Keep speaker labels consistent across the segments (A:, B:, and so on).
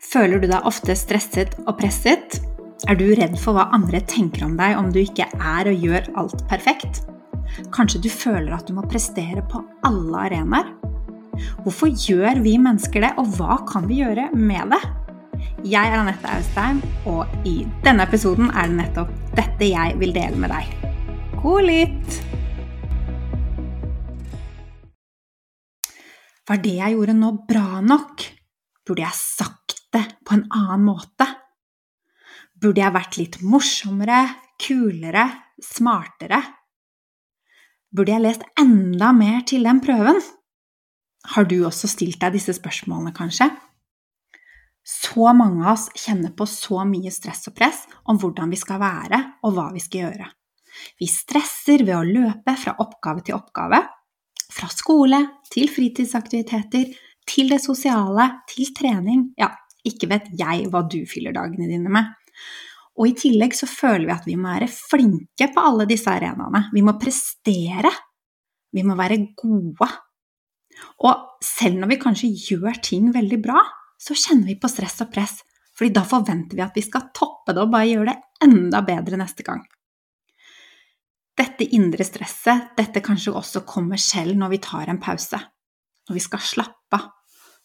A: Føler du deg ofte stresset og presset? Er du redd for hva andre tenker om deg om du ikke er og gjør alt perfekt? Kanskje du føler at du må prestere på alle arenaer? Hvorfor gjør vi mennesker det, og hva kan vi gjøre med det? Jeg er Anette Austheim, og i denne episoden er det nettopp dette jeg vil dele med deg. God lytt! Var det jeg gjorde nå, bra nok? Burde jeg sagt det på en annen måte? Burde jeg vært litt morsommere, kulere, smartere? Burde jeg lest enda mer til den prøven? Har du også stilt deg disse spørsmålene, kanskje? Så mange av oss kjenner på så mye stress og press om hvordan vi skal være og hva vi skal gjøre. Vi stresser ved å løpe fra oppgave til oppgave, fra skole til fritidsaktiviteter, til det sosiale, til trening. Ja, ikke vet jeg hva du fyller dagene dine med. Og i tillegg så føler vi at vi må være flinke på alle disse arenaene. Vi må prestere. Vi må være gode. Og selv når vi kanskje gjør ting veldig bra, så kjenner vi på stress og press, fordi da forventer vi at vi skal toppe det og bare gjøre det enda bedre neste gang. Dette indre stresset, dette kanskje også kommer selv når vi tar en pause, når vi skal slappe av,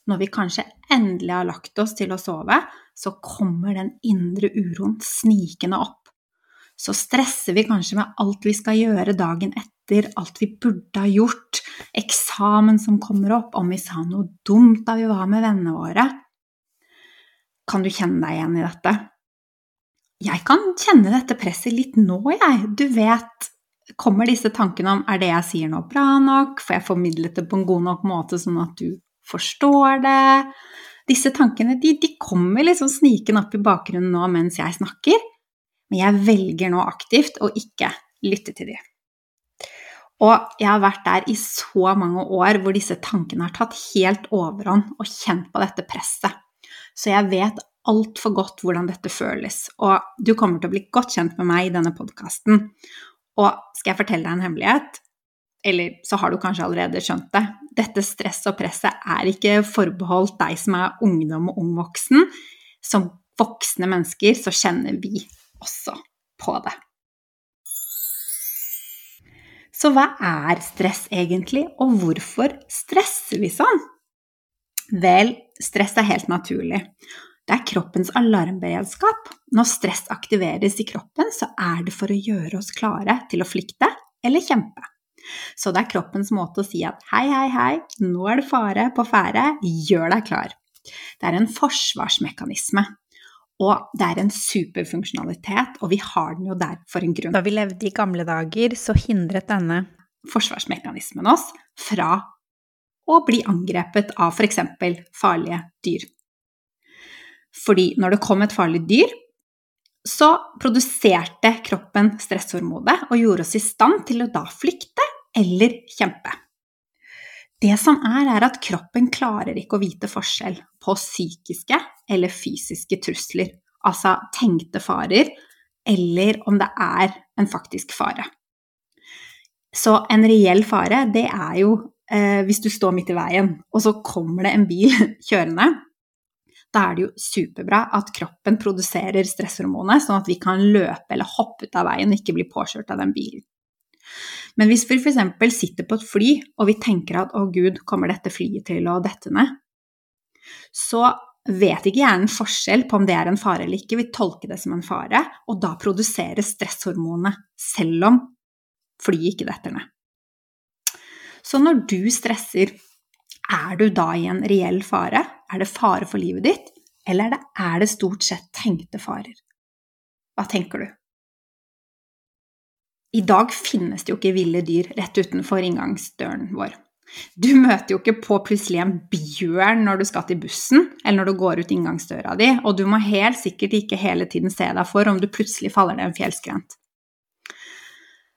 A: når vi kanskje endelig har lagt oss til å sove, så kommer den indre uroen snikende opp. Så stresser vi kanskje med alt vi skal gjøre dagen etter, alt vi burde ha gjort, eksamen som kommer opp, om vi sa noe dumt da vi var med vennene våre. Kan du kjenne deg igjen i dette? Jeg kan kjenne dette presset litt nå, jeg. Du vet, kommer disse tankene om er det jeg sier nå bra nok, får jeg formidlet det på en god nok måte sånn at du forstår det. Disse tankene de, de kommer liksom snikende opp i bakgrunnen nå mens jeg snakker, men jeg velger nå aktivt å ikke lytte til dem. Og jeg har vært der i så mange år hvor disse tankene har tatt helt overhånd og kjent på dette presset. Så jeg vet altfor godt hvordan dette føles, og du kommer til å bli godt kjent med meg i denne podkasten. Og skal jeg fortelle deg en hemmelighet? Eller så har du kanskje allerede skjønt det. Dette stresset og presset er ikke forbeholdt deg som er ungdom og ung voksen. Som voksne mennesker så kjenner vi også på det. Så hva er stress egentlig, og hvorfor stresser vi sånn? Vel, stress er helt naturlig. Det er kroppens alarmberedskap. Når stress aktiveres i kroppen, så er det for å gjøre oss klare til å flykte eller kjempe. Så det er kroppens måte å si at hei, hei, hei, nå er det fare på ferde, gjør deg klar. Det er en forsvarsmekanisme. Og det er en superfunksjonalitet, og vi har den jo der for en grunn. Da vi levde i gamle dager, så hindret denne forsvarsmekanismen oss fra å bli angrepet av f.eks. farlige dyr. Fordi når det kom et farlig dyr, så produserte kroppen stresshormonet og gjorde oss i stand til å da flykte eller kjempe. Det som er, er at kroppen klarer ikke å vite forskjell på psykiske eller fysiske trusler, altså tenkte farer, eller om det er en faktisk fare. Så en reell fare, det er jo eh, hvis du står midt i veien, og så kommer det en bil kjørende. Da er det jo superbra at kroppen produserer stresshormonet, sånn at vi kan løpe eller hoppe ut av veien og ikke bli påkjørt av den bilen. Men hvis vi f.eks. sitter på et fly og vi tenker at å gud, kommer dette flyet til å dette ned? Så vet ikke hjernen forskjell på om det er en fare eller ikke, vi tolker det som en fare, og da produseres stresshormonet selv om flyet ikke detter ned. Så når du stresser, er du da i en reell fare? Er det fare for livet ditt, eller er det stort sett tenkte farer? Hva tenker du? I dag finnes det jo ikke ville dyr rett utenfor inngangsdøren vår. Du møter jo ikke på plutselig en bjørn når du skal til bussen, eller når du går ut inngangsdøra di, og du må helt sikkert ikke hele tiden se deg for om du plutselig faller ned en fjellskrent.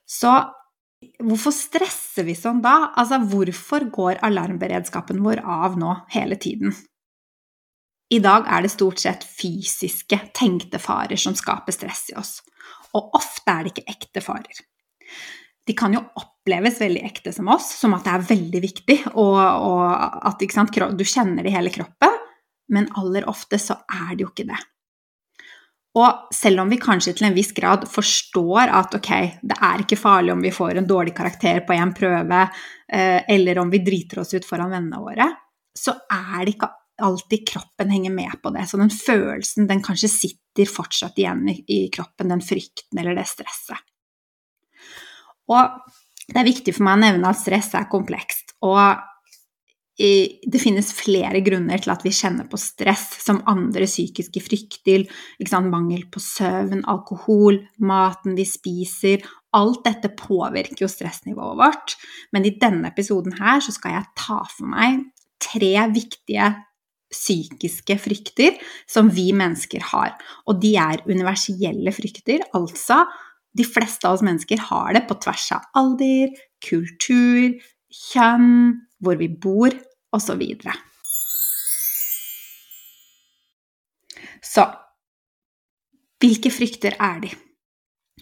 A: Så hvorfor stresser vi sånn da? Altså, hvorfor går alarmberedskapen vår av nå hele tiden? I dag er det stort sett fysiske, tenkte farer som skaper stress i oss. Og ofte er det ikke ekte farer. De kan jo oppleves veldig ekte som oss, som at det er veldig viktig, og, og at sant, du kjenner det i hele kroppen. men aller ofte så er det jo ikke det. Og selv om vi kanskje til en viss grad forstår at ok, det er ikke farlig om vi får en dårlig karakter på en prøve, eh, eller om vi driter oss ut foran vennene våre, så er det ikke alltid kroppen henger med på det. Så den følelsen, den kanskje sitter fortsatt igjen i, kroppen, den frykten eller det stresset. Og det er viktig for meg å nevne at stress er komplekst. Og det finnes flere grunner til at vi kjenner på stress, som andre psykiske frykter. Mangel på søvn, alkohol, maten vi spiser. Alt dette påvirker jo stressnivået vårt. Men i denne episoden her så skal jeg ta for meg tre viktige psykiske frykter som vi mennesker har. Og de er universelle frykter, altså de fleste av oss mennesker har det på tvers av alder, kultur, kjønn, hvor vi bor osv. Så, så hvilke frykter er de?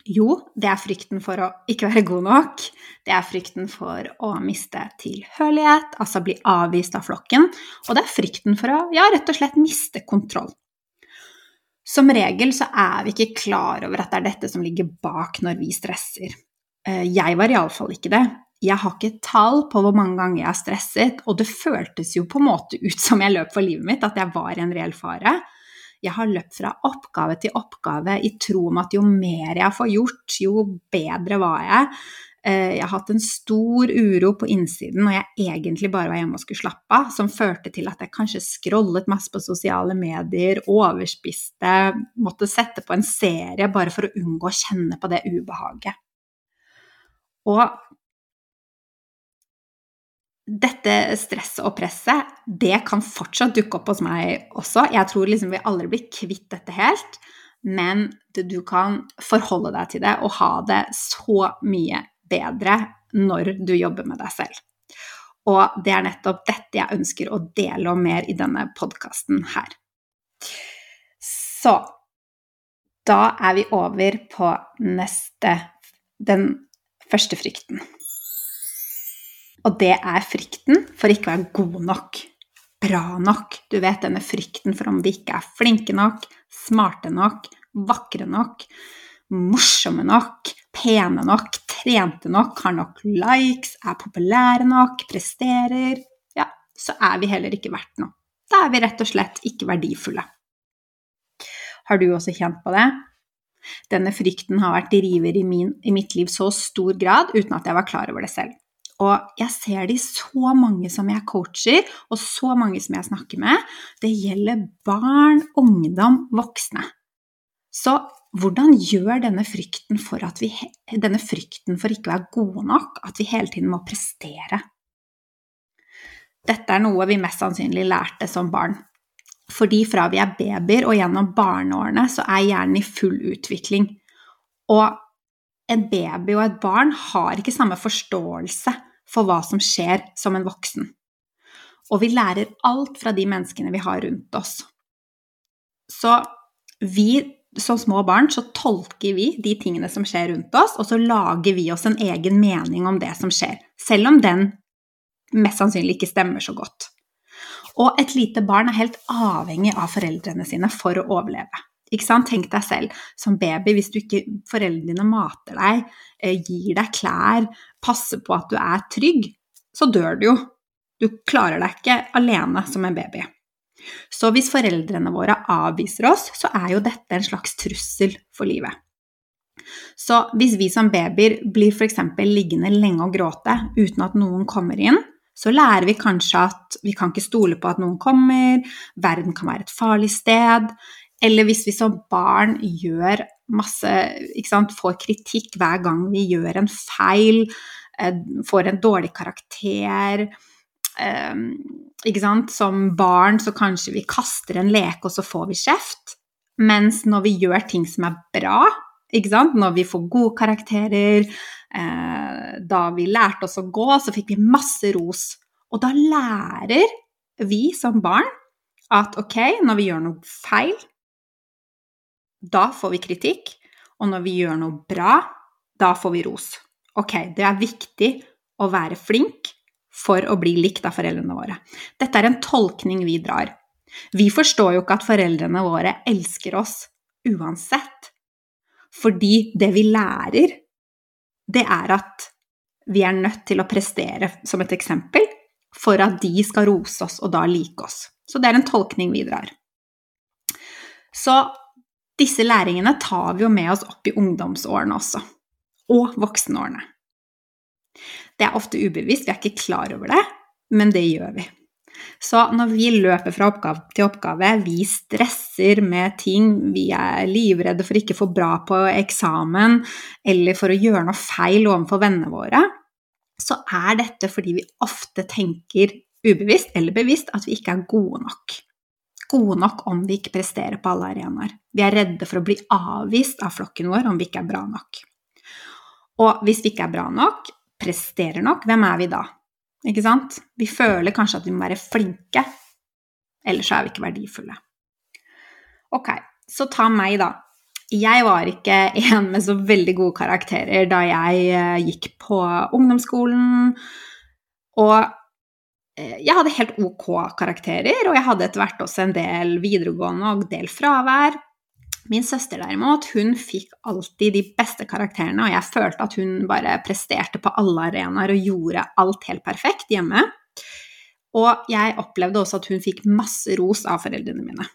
A: Jo, det er frykten for å ikke være god nok. Det er frykten for å miste tilhørighet, altså bli avvist av flokken. Og det er frykten for å ja, rett og slett miste kontroll. Som regel så er vi ikke klar over at det er dette som ligger bak når vi stresser. Eh, jeg var iallfall ikke det jeg har ikke tall på hvor mange ganger jeg har stresset, og det føltes jo på en måte ut som jeg løp for livet mitt, at jeg var i en reell fare. Jeg har løpt fra oppgave til oppgave i tro om at jo mer jeg får gjort, jo bedre var jeg. Eh, jeg har hatt en stor uro på innsiden når jeg egentlig bare var hjemme og skulle slappe av, som førte til at jeg kanskje scrollet masse på sosiale medier, overspiste, måtte sette på en serie bare for å unngå å kjenne på det ubehaget. Og dette stresset og presset, det kan fortsatt dukke opp hos meg også. Jeg tror liksom vi aldri blir kvitt dette helt, men du kan forholde deg til det og ha det så mye bedre når du jobber med deg selv. Og det er nettopp dette jeg ønsker å dele om mer i denne podkasten her. Så da er vi over på neste Den første frykten. Og det er frykten for ikke å være god nok, bra nok. Du vet denne frykten for om vi ikke er flinke nok, smarte nok, vakre nok, morsomme nok, pene nok, trente nok, har nok likes, er populære nok, presterer Ja, så er vi heller ikke verdt noe. Da er vi rett og slett ikke verdifulle. Har du også kjent på det? Denne frykten har vært driver i, min, i mitt liv så stor grad uten at jeg var klar over det selv. Og jeg ser det i så mange som jeg coacher, og så mange som jeg snakker med. Det gjelder barn, ungdom, voksne. Så hvordan gjør denne frykten for, vi, denne frykten for ikke å være gode nok at vi hele tiden må prestere? Dette er noe vi mest sannsynlig lærte som barn. Fordi fra vi er babyer og gjennom barneårene, så er hjernen i full utvikling. Og en baby og et barn har ikke samme forståelse for hva som skjer som en voksen. Og vi lærer alt fra de menneskene vi har rundt oss. Så vi som små barn så tolker vi de tingene som skjer rundt oss, og så lager vi oss en egen mening om det som skjer, selv om den mest sannsynlig ikke stemmer så godt. Og et lite barn er helt avhengig av foreldrene sine for å overleve. Ikke sant? Tenk deg selv som baby, hvis du ikke foreldrene dine mater deg, eh, gir deg klær, passer på at du er trygg, så dør du jo. Du klarer deg ikke alene som en baby. Så hvis foreldrene våre avviser oss, så er jo dette en slags trussel for livet. Så hvis vi som babyer blir f.eks. liggende lenge og gråte uten at noen kommer inn, så lærer vi kanskje at vi kan ikke stole på at noen kommer, verden kan være et farlig sted, eller hvis vi som barn gjør masse sant, Får kritikk hver gang vi gjør en feil, eh, får en dårlig karakter ikke sant? Som barn så kanskje vi kaster en leke, og så får vi kjeft. Mens når vi gjør ting som er bra, ikke sant? når vi får gode karakterer eh, Da vi lærte oss å gå, så fikk vi masse ros. Og da lærer vi som barn at ok, når vi gjør noe feil, da får vi kritikk. Og når vi gjør noe bra, da får vi ros. Ok, det er viktig å være flink for å bli likt av foreldrene våre. Dette er en tolkning vi drar. Vi forstår jo ikke at foreldrene våre elsker oss uansett. Fordi det vi lærer, det er at vi er nødt til å prestere, som et eksempel, for at de skal rose oss og da like oss. Så det er en tolkning vi drar. Så disse læringene tar vi jo med oss opp i ungdomsårene også. Og voksenårene. Det er ofte ubevisst, vi er ikke klar over det, men det gjør vi. Så når vi løper fra oppgave til oppgave, vi stresser med ting, vi er livredde for ikke å få bra på eksamen, eller for å gjøre noe feil overfor vennene våre, så er dette fordi vi ofte tenker ubevisst eller bevisst at vi ikke er gode nok. Gode nok om vi ikke presterer på alle arenaer. Vi er redde for å bli avvist av flokken vår om vi ikke er bra nok. Og hvis vi ikke er bra nok, presterer nok, hvem er vi da? Ikke sant? Vi føler kanskje at vi må være flinke, ellers er vi ikke verdifulle. Ok, så ta meg, da. Jeg var ikke en med så veldig gode karakterer da jeg eh, gikk på ungdomsskolen. Og eh, jeg hadde helt ok karakterer, og jeg hadde etter hvert også en del videregående og del fravær. Min søster derimot, hun fikk alltid de beste karakterene, og jeg følte at hun bare presterte på alle arenaer og gjorde alt helt perfekt hjemme. Og jeg opplevde også at hun fikk masse ros av foreldrene mine.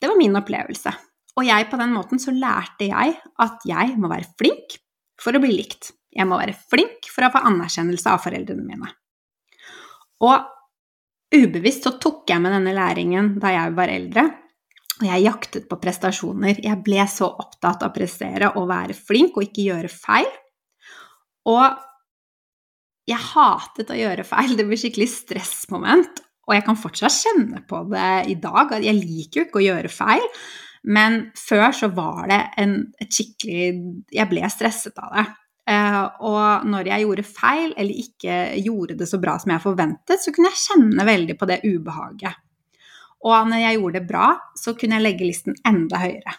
A: Det var min opplevelse. Og jeg, på den måten så lærte jeg at jeg må være flink for å bli likt. Jeg må være flink for å få anerkjennelse av foreldrene mine. Og ubevisst så tok jeg med denne læringen da jeg var eldre, jeg jaktet på prestasjoner. Jeg ble så opptatt av å prestere og være flink og ikke gjøre feil. Og jeg hatet å gjøre feil. Det ble skikkelig stressmoment. Og jeg kan fortsatt kjenne på det i dag. Jeg liker jo ikke å gjøre feil. Men før så var det en, skikkelig Jeg ble stresset av det. Uh, og når jeg gjorde feil eller ikke gjorde det så bra som jeg forventet, så kunne jeg kjenne veldig på det ubehaget. Og når jeg gjorde det bra, så kunne jeg legge listen enda høyere.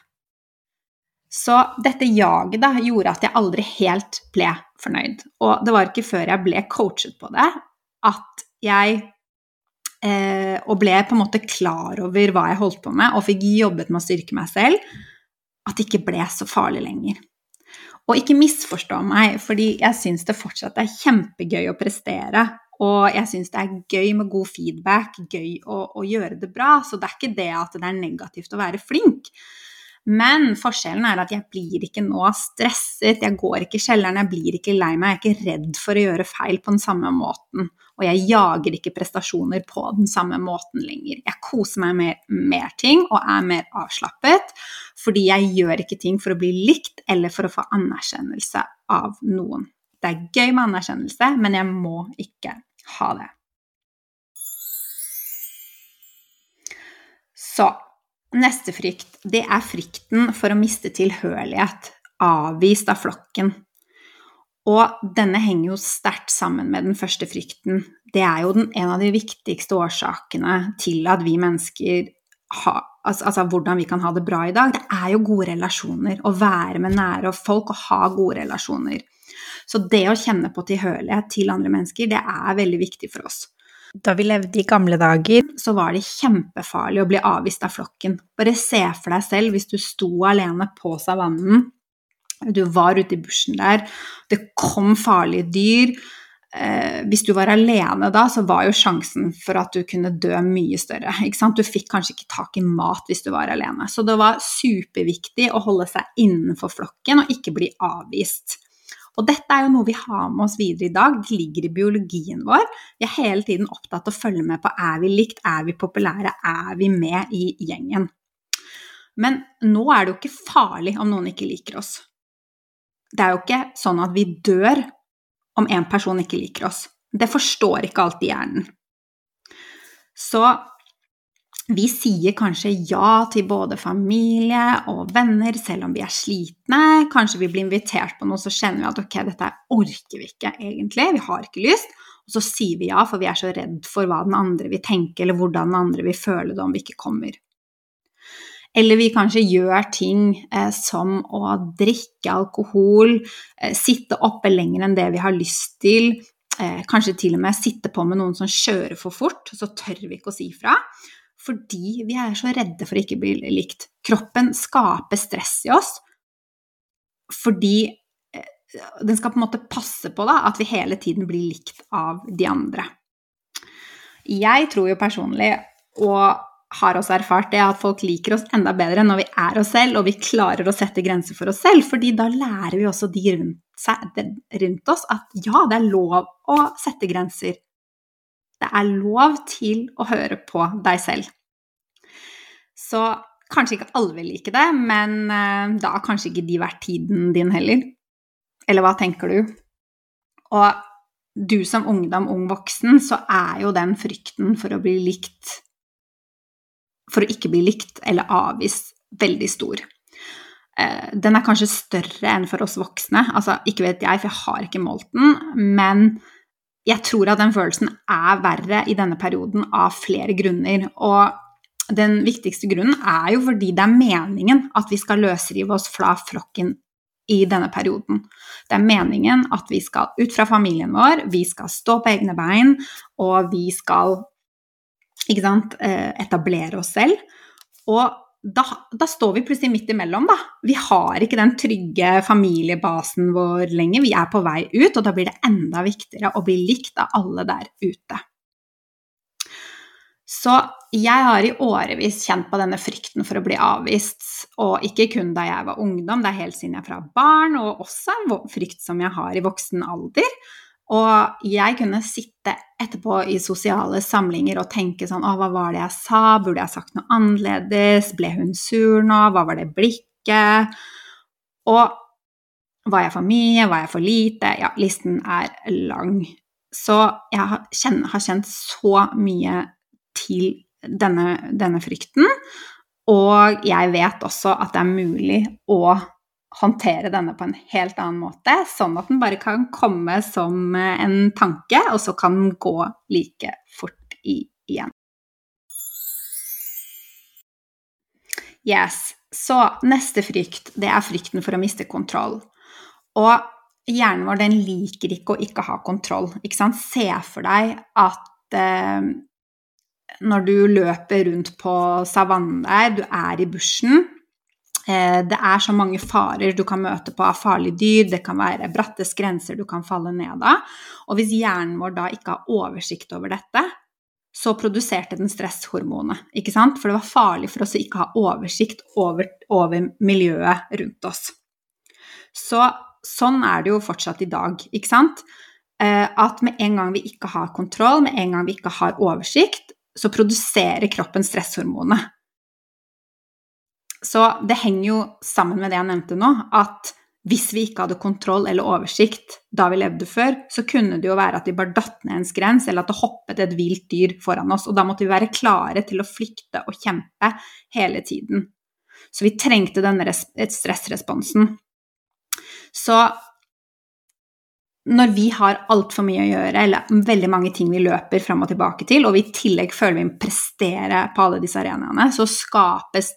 A: Så dette jaget da, gjorde at jeg aldri helt ble fornøyd. Og det var ikke før jeg ble coachet på det, at jeg eh, Og ble på en måte klar over hva jeg holdt på med, og fikk jobbet med å styrke meg selv, at det ikke ble så farlig lenger. Og ikke misforstå meg, fordi jeg syns det fortsatt er kjempegøy å prestere. Og jeg syns det er gøy med god feedback, gøy å, å, gjøre det bra. Så det er ikke det at det er negativt å være flink. Men forskjellen er at jeg blir ikke nå stresset, jeg går ikke i kjelleren, jeg blir ikke lei meg, jeg er ikke redd for å gjøre feil på den samme måten. Og jeg jager ikke prestasjoner på den samme måten lenger. Jeg koser meg med mer ting og er mer avslappet, fordi jeg gjør ikke ting for å bli likt eller for å få anerkjennelse av noen. Det er gøy med anerkjennelse, men jeg må ikke ha det. Så neste frykt, det er frykten for å miste tilhørighet, avvist av flokken. Og denne henger jo sterkt sammen med den første frykten. Det er jo den, en av de viktigste årsakene til at vi mennesker har altså, altså, hvordan vi kan ha det bra i dag. Det er jo gode relasjoner. Å være med nære folk og ha gode relasjoner. Så det å kjenne på tilhørighet til andre mennesker, det er veldig viktig for oss.
B: Da vi levde i gamle dager,
A: så var det kjempefarlig å bli avvist av flokken. Bare se for deg selv hvis du sto alene på savannen, du var ute i bushen der, det kom farlige dyr. Eh, hvis du var alene da, så var jo sjansen for at du kunne dø mye større. Du fikk kanskje ikke tak i mat hvis du var alene. Så det var superviktig å holde seg innenfor flokken og ikke bli avvist. Og dette er jo noe vi har med oss videre i dag, det ligger i biologien vår. Vi er hele tiden opptatt av å følge med på er vi likt, er vi populære, er vi med i gjengen. Men nå er det jo ikke farlig om noen ikke liker oss. Det er jo ikke sånn at vi dør om en person ikke liker oss. Det forstår ikke alltid hjernen. Så vi sier kanskje ja til både familie og venner selv om vi er slitne. Kanskje vi blir invitert på noe, så kjenner vi at ok, dette orker vi ikke egentlig, vi har ikke lyst. Og så sier vi ja, for vi er så redd for hva den andre vil tenke, eller hvordan den andre vil føle det om vi ikke kommer. Eller vi kanskje gjør ting eh, som å drikke alkohol, eh, sitte oppe lenger enn det vi har lyst til, eh, kanskje til og med sitte på med noen som kjører for fort, så tør vi ikke å si fra. fordi vi er så redde for å ikke bli likt. Kroppen skaper stress i oss fordi eh, den skal på en måte passe på da, at vi hele tiden blir likt av de andre. Jeg tror jo personlig, og har også erfart det, at folk liker oss enda bedre når vi er oss selv, og vi klarer å sette grenser for oss selv, fordi da lærer vi også de rundt, seg, rundt oss at ja, det er lov å sette grenser. Det er lov til å høre på deg selv. Så kanskje ikke alle vil like det, men eh, da har kanskje ikke de vært tiden din heller. Eller hva tenker du? Og du som ungdom, ung voksen, så er jo den frykten for å bli likt For å ikke bli likt eller avvist veldig stor. Eh, den er kanskje større enn for oss voksne. Altså, ikke vet jeg, for jeg har ikke målt den, men jeg tror at den følelsen er verre i denne perioden av flere grunner. Og den viktigste grunnen er jo fordi det er meningen at vi skal løsrive oss fra flokken i denne perioden. Det er meningen at vi skal ut fra familien vår, vi skal stå på egne bein, og vi skal sant, eh, etablere oss selv. Og da, da, står vi plutselig midt imellom, da. Vi har ikke den trygge familiebasen vår lenger. Vi er på vei ut, og da blir det enda viktigere å bli likt av alle der ute. Så jeg har i årevis kjent på denne frykten for å bli avvist, og ikke kun da jeg var ungdom, det er helt siden jeg er fra barn, og også en frykt som jeg har i voksen alder. Og jeg kunne sitte etterpå i sosiale samlinger og tenke sånn Å, hva var det jeg sa? Burde jeg sagt noe annerledes? Ble hun sur nå? Hva var det blikket? Og var jeg for mye? Var jeg for lite? Ja, listen er lang. Så jeg har, kjent, har kjent så mye til denne, denne frykten. Og jeg vet også at det er mulig å håndtere denne på en helt annen måte, sånn at den bare kan komme som en tanke, og så kan den gå like fort i, igjen. Yes. Så neste frykt, det er frykten for å miste kontroll. Og hjernen vår den liker ikke å ikke ha kontroll. Ikke sant? Se for deg at eh, når du løper rundt på savannen der, du er i bushen. Eh, det er så mange farer du kan møte på av farlige dyr, det kan være bratte grenser du kan falle ned av. Og hvis hjernen vår da ikke har oversikt over dette, så produserte den stresshormonet, ikke sant? For det var farlig for oss å ikke ha oversikt over, over miljøet rundt oss. Så sånn er det jo fortsatt i dag, ikke sant? Eh, at med en gang vi ikke har kontroll, med en gang vi ikke har oversikt, så produserer kroppen stresshormonet. Så det henger jo sammen med det jeg nevnte nå, at hvis vi ikke hadde kontroll eller oversikt da vi levde før, så kunne det jo være at vi bare datt ned en skrens, eller at det hoppet et vilt dyr foran oss. Og da måtte vi være klare til å flykte og kjempe hele tiden. Så vi trengte denne stressresponsen. Så når vi har altfor mye å gjøre, eller veldig mange ting vi løper fram og tilbake til, og vi i tillegg føler vi presterer på alle disse arenaene, så skapes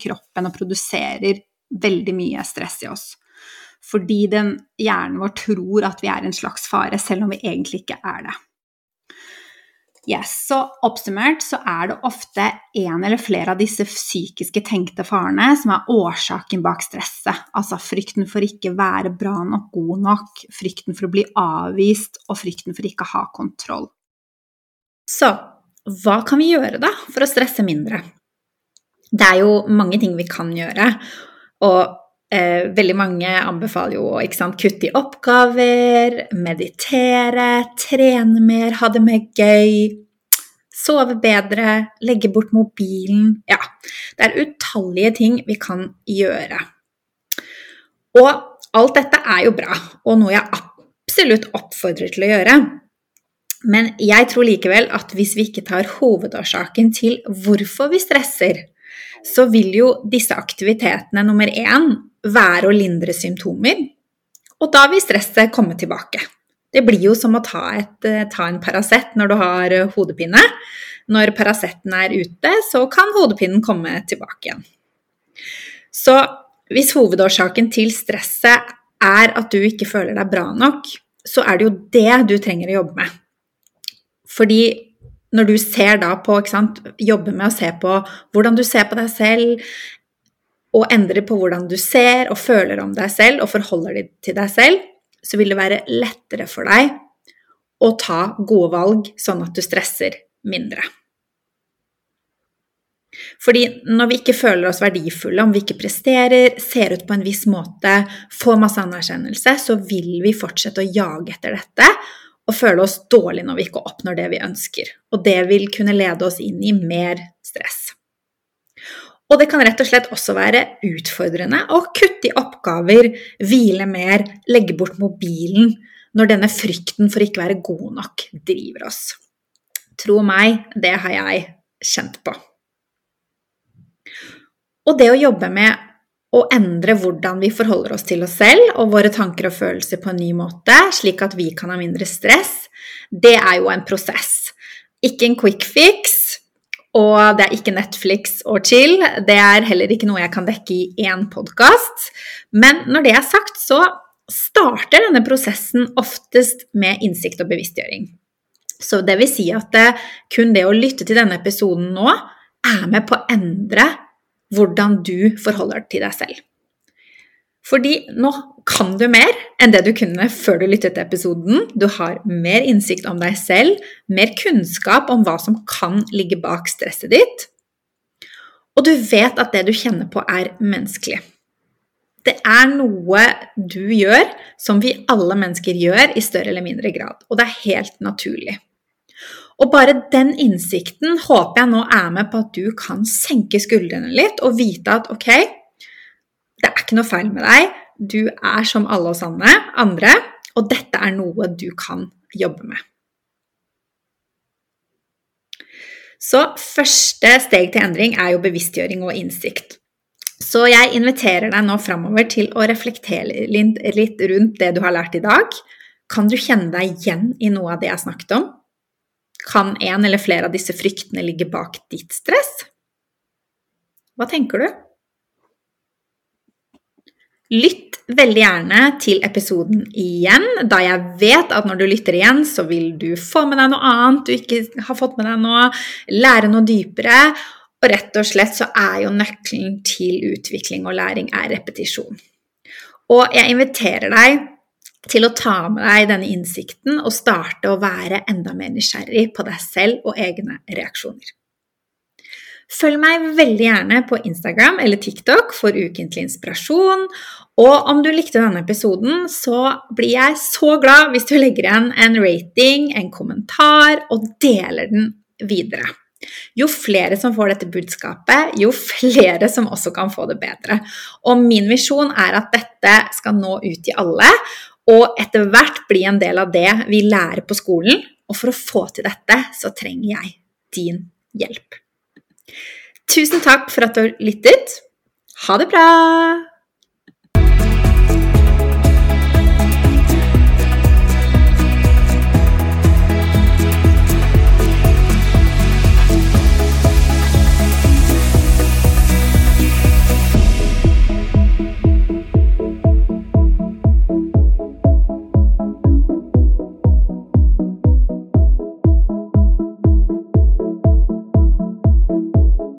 A: kroppen og produserer veldig mye stress i oss. Fordi den hjernen vår tror at vi er en slags fare, selv om vi egentlig ikke er det. Yes, så oppsummert så er det ofte en eller flere av disse psykiske tenkte farene som er årsaken bak stresset. Altså frykten for ikke være bra nok, god nok, frykten for å bli avvist og frykten for ikke å ha kontroll.
B: Så hva kan vi gjøre da for å stresse mindre? Det er jo mange ting vi kan gjøre. Og eh, veldig mange anbefaler jo å kutte i oppgaver, meditere, trene mer, ha det mer gøy, sove bedre, legge bort mobilen Ja, det er utallige ting vi kan gjøre. Og alt dette er jo bra, og noe jeg absolutt oppfordrer til å gjøre. Men jeg tror likevel at hvis vi ikke tar hovedårsaken til hvorfor vi stresser, så vil jo disse aktivitetene nummer én være å lindre symptomer, og da vil stresset komme tilbake. Det blir jo som å ta, et, eh, ta en Paracet når du har eh, hodepine. Når Paraceten er ute, så kan hodepinen komme tilbake igjen. Så hvis hovedårsaken til stresset er at du ikke føler deg bra nok, så er det jo det du trenger å jobbe med. Fordi når du ser da på sant, Jobber med å se på hvordan du ser på deg selv, og endrer på hvordan du ser og føler om deg selv og forholder deg til deg selv, så vil det være lettere for deg å ta gode valg, sånn at du stresser mindre. Fordi når vi ikke føler oss verdifulle, om vi ikke presterer, ser ut på en viss måte, får masse anerkjennelse, så vil vi fortsette å jage etter dette og føle oss dårlig når vi ikke oppnår det vi ønsker. Og det vil kunne lede oss inn i mer stress. Og det kan rett og slett også være utfordrende å kutte i oppgaver, hvile mer, legge bort mobilen når denne frykten for ikke være god nok driver oss. Tro meg, det har jeg kjent på. Og det å jobbe med å endre hvordan vi forholder oss til oss selv og våre tanker og følelser på en ny måte, slik at vi kan ha mindre stress, det er jo en prosess. Ikke en quick fix, og det er ikke Netflix og chill. Det er heller ikke noe jeg kan dekke i én podkast. Men når det er sagt, så starter denne prosessen oftest med innsikt og bevisstgjøring. Så det vil si at det, kun det å lytte til denne episoden nå er med på å endre hvordan du forholder til deg selv. Fordi nå kan du mer enn det du kunne før du lyttet til episoden. Du har mer innsikt om deg selv, mer kunnskap om hva som kan ligge bak stresset ditt. Og du vet at det du kjenner på, er menneskelig. Det er noe du gjør som vi alle mennesker gjør i større eller mindre grad, og det er helt naturlig. Og bare den innsikten håper jeg nå er med på at du kan senke skuldrene litt og vite at ok, det er ikke noe feil med deg, du er som alle oss andre, og dette er noe du kan jobbe med. Så første steg til endring er jo bevisstgjøring og innsikt. Så jeg inviterer deg nå framover til å reflektere litt rundt det du har lært i dag. Kan du kjenne deg igjen i noe av det jeg snakket om? Kan en eller flere av disse fryktene ligge bak ditt stress? Hva tenker du? Lytt veldig gjerne til episoden igjen, da jeg vet at når du lytter igjen, så vil du få med deg noe annet du ikke har fått med deg nå, lære noe dypere. Og rett og slett så er jo nøkkelen til utvikling og læring er repetisjon. Og jeg inviterer deg til å ta med deg denne innsikten og starte å være enda mer nysgjerrig på deg selv og egne reaksjoner. Følg meg veldig gjerne på Instagram eller TikTok for ukentlig inspirasjon. Og om du likte denne episoden, så blir jeg så glad hvis du legger igjen en rating, en kommentar, og deler den videre. Jo flere som får dette budskapet, jo flere som også kan få det bedre. Og min visjon er at dette skal nå ut til alle, og etter hvert bli en del av det vi lærer på skolen. Og for å få til dette, så trenger jeg din hjelp. Tusen takk for at du har lyttet. Ha det bra!